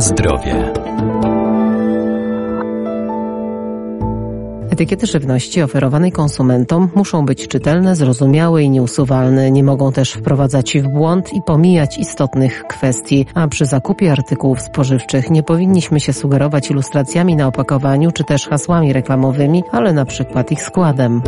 Zdrowie. Etykiety żywności oferowanej konsumentom muszą być czytelne, zrozumiałe i nieusuwalne. Nie mogą też wprowadzać w błąd i pomijać istotnych kwestii. A przy zakupie artykułów spożywczych nie powinniśmy się sugerować ilustracjami na opakowaniu czy też hasłami reklamowymi, ale na przykład ich składem.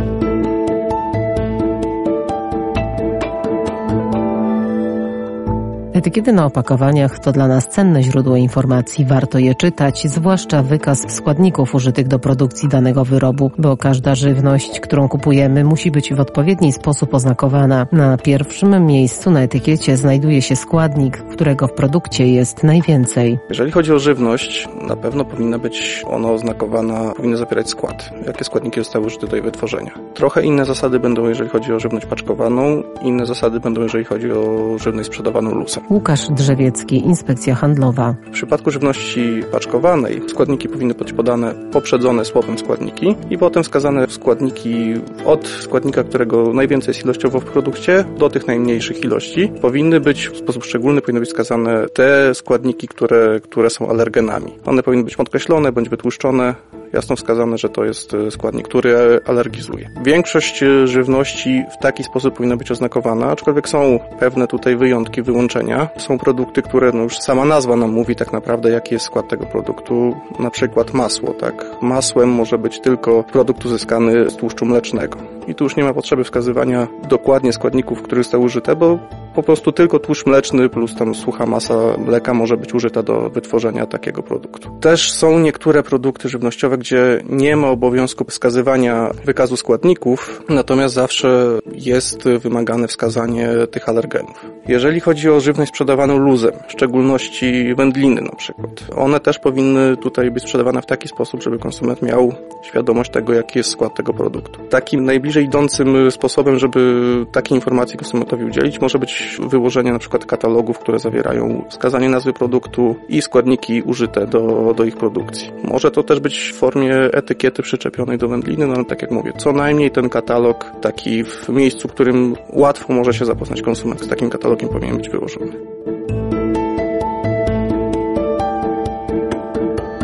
Etykiety na opakowaniach to dla nas cenne źródło informacji. Warto je czytać, zwłaszcza wykaz składników użytych do produkcji danego wyrobu, bo każda żywność, którą kupujemy, musi być w odpowiedni sposób oznakowana. Na pierwszym miejscu na etykiecie znajduje się składnik, którego w produkcie jest najwięcej. Jeżeli chodzi o żywność, na pewno powinna być ona oznakowana, powinna zawierać skład. Jakie składniki zostały użyte do jej wytworzenia. Trochę inne zasady będą, jeżeli chodzi o żywność paczkowaną, inne zasady będą, jeżeli chodzi o żywność sprzedawaną lusem. Łukasz Drzewiecki, Inspekcja Handlowa. W przypadku żywności paczkowanej składniki powinny być podane poprzedzone słowem składniki i potem wskazane składniki od składnika, którego najwięcej jest ilościowo w produkcie, do tych najmniejszych ilości. Powinny być w sposób szczególny, powinny być wskazane te składniki, które, które są alergenami. One powinny być podkreślone bądź wytłuszczone, jasno wskazane, że to jest e, składnik, który alergizuje. Większość e, żywności w taki sposób powinna być oznakowana, aczkolwiek są pewne tutaj wyjątki, wyłączenia. Są produkty, które no już sama nazwa nam mówi tak naprawdę, jaki jest skład tego produktu. Na przykład masło, tak? Masłem może być tylko produkt uzyskany z tłuszczu mlecznego. I tu już nie ma potrzeby wskazywania dokładnie składników, które zostały użyte, bo po prostu tylko tłuszcz mleczny plus tam sucha masa mleka może być użyta do wytworzenia takiego produktu. Też są niektóre produkty żywnościowe, gdzie nie ma obowiązku wskazywania wykazu składników, natomiast zawsze jest wymagane wskazanie tych alergenów. Jeżeli chodzi o żywność sprzedawaną luzem, w szczególności wędliny na przykład, one też powinny tutaj być sprzedawane w taki sposób, żeby konsument miał świadomość tego, jaki jest skład tego produktu. Takim najbliżej idącym sposobem, żeby takiej informacji konsumentowi udzielić, może być wyłożenie na przykład katalogów, które zawierają wskazanie nazwy produktu i składniki użyte do, do ich produkcji. Może to też być w formie etykiety przyczepionej do wędliny, no ale tak jak mówię, co najmniej ten katalog taki w miejscu, w którym łatwo może się zapoznać konsument z takim katalogiem powinien być wyłożony.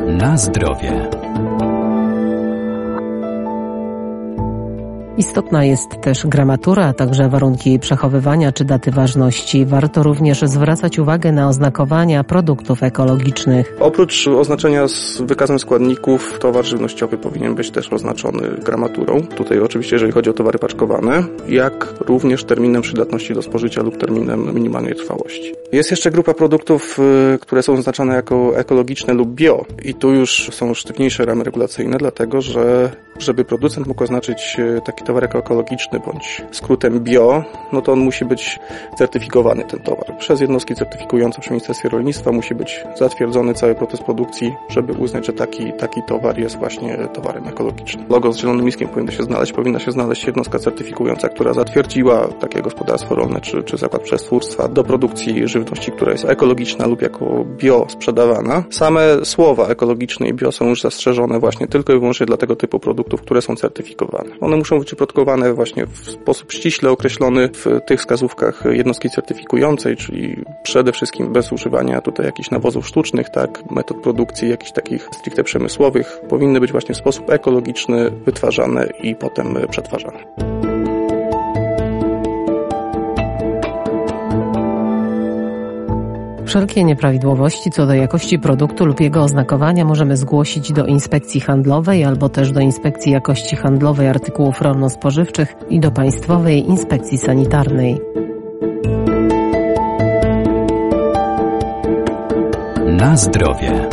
Na zdrowie. Istotna jest też gramatura, a także warunki przechowywania czy daty ważności. Warto również zwracać uwagę na oznakowania produktów ekologicznych. Oprócz oznaczenia z wykazem składników, towar żywnościowy powinien być też oznaczony gramaturą. Tutaj oczywiście, jeżeli chodzi o towary paczkowane, jak również terminem przydatności do spożycia lub terminem minimalnej trwałości. Jest jeszcze grupa produktów, y, które są oznaczone jako ekologiczne lub bio i tu już są sztywniejsze ramy regulacyjne, dlatego że żeby producent mógł oznaczyć y, taki towarek ekologiczny bądź skrótem bio, no to on musi być certyfikowany ten towar. Przez jednostki certyfikujące przy Ministerstwie Rolnictwa musi być zatwierdzony cały proces produkcji, żeby uznać, że taki, taki towar jest właśnie towarem ekologicznym. Logo z zielonym miskiem powinno się znaleźć, powinna się znaleźć jednostka certyfikująca, która zatwierdziła takie gospodarstwo rolne czy, czy zakład przetwórstwa do produkcji żywności, która jest ekologiczna lub jako bio sprzedawana. Same słowa ekologiczne i bio są już zastrzeżone właśnie tylko i wyłącznie dla tego typu produktów, które są certyfikowane. One muszą być produkowane właśnie w sposób ściśle określony w tych wskazówkach jednostki certyfikującej, czyli przede wszystkim bez używania tutaj jakichś nawozów sztucznych, tak, metod produkcji jakichś takich stricte przemysłowych, powinny być właśnie w sposób ekologiczny wytwarzane i potem przetwarzane. Wszelkie nieprawidłowości co do jakości produktu lub jego oznakowania możemy zgłosić do Inspekcji Handlowej albo też do Inspekcji Jakości Handlowej Artykułów Rolno-Spożywczych i do Państwowej Inspekcji Sanitarnej. Na zdrowie.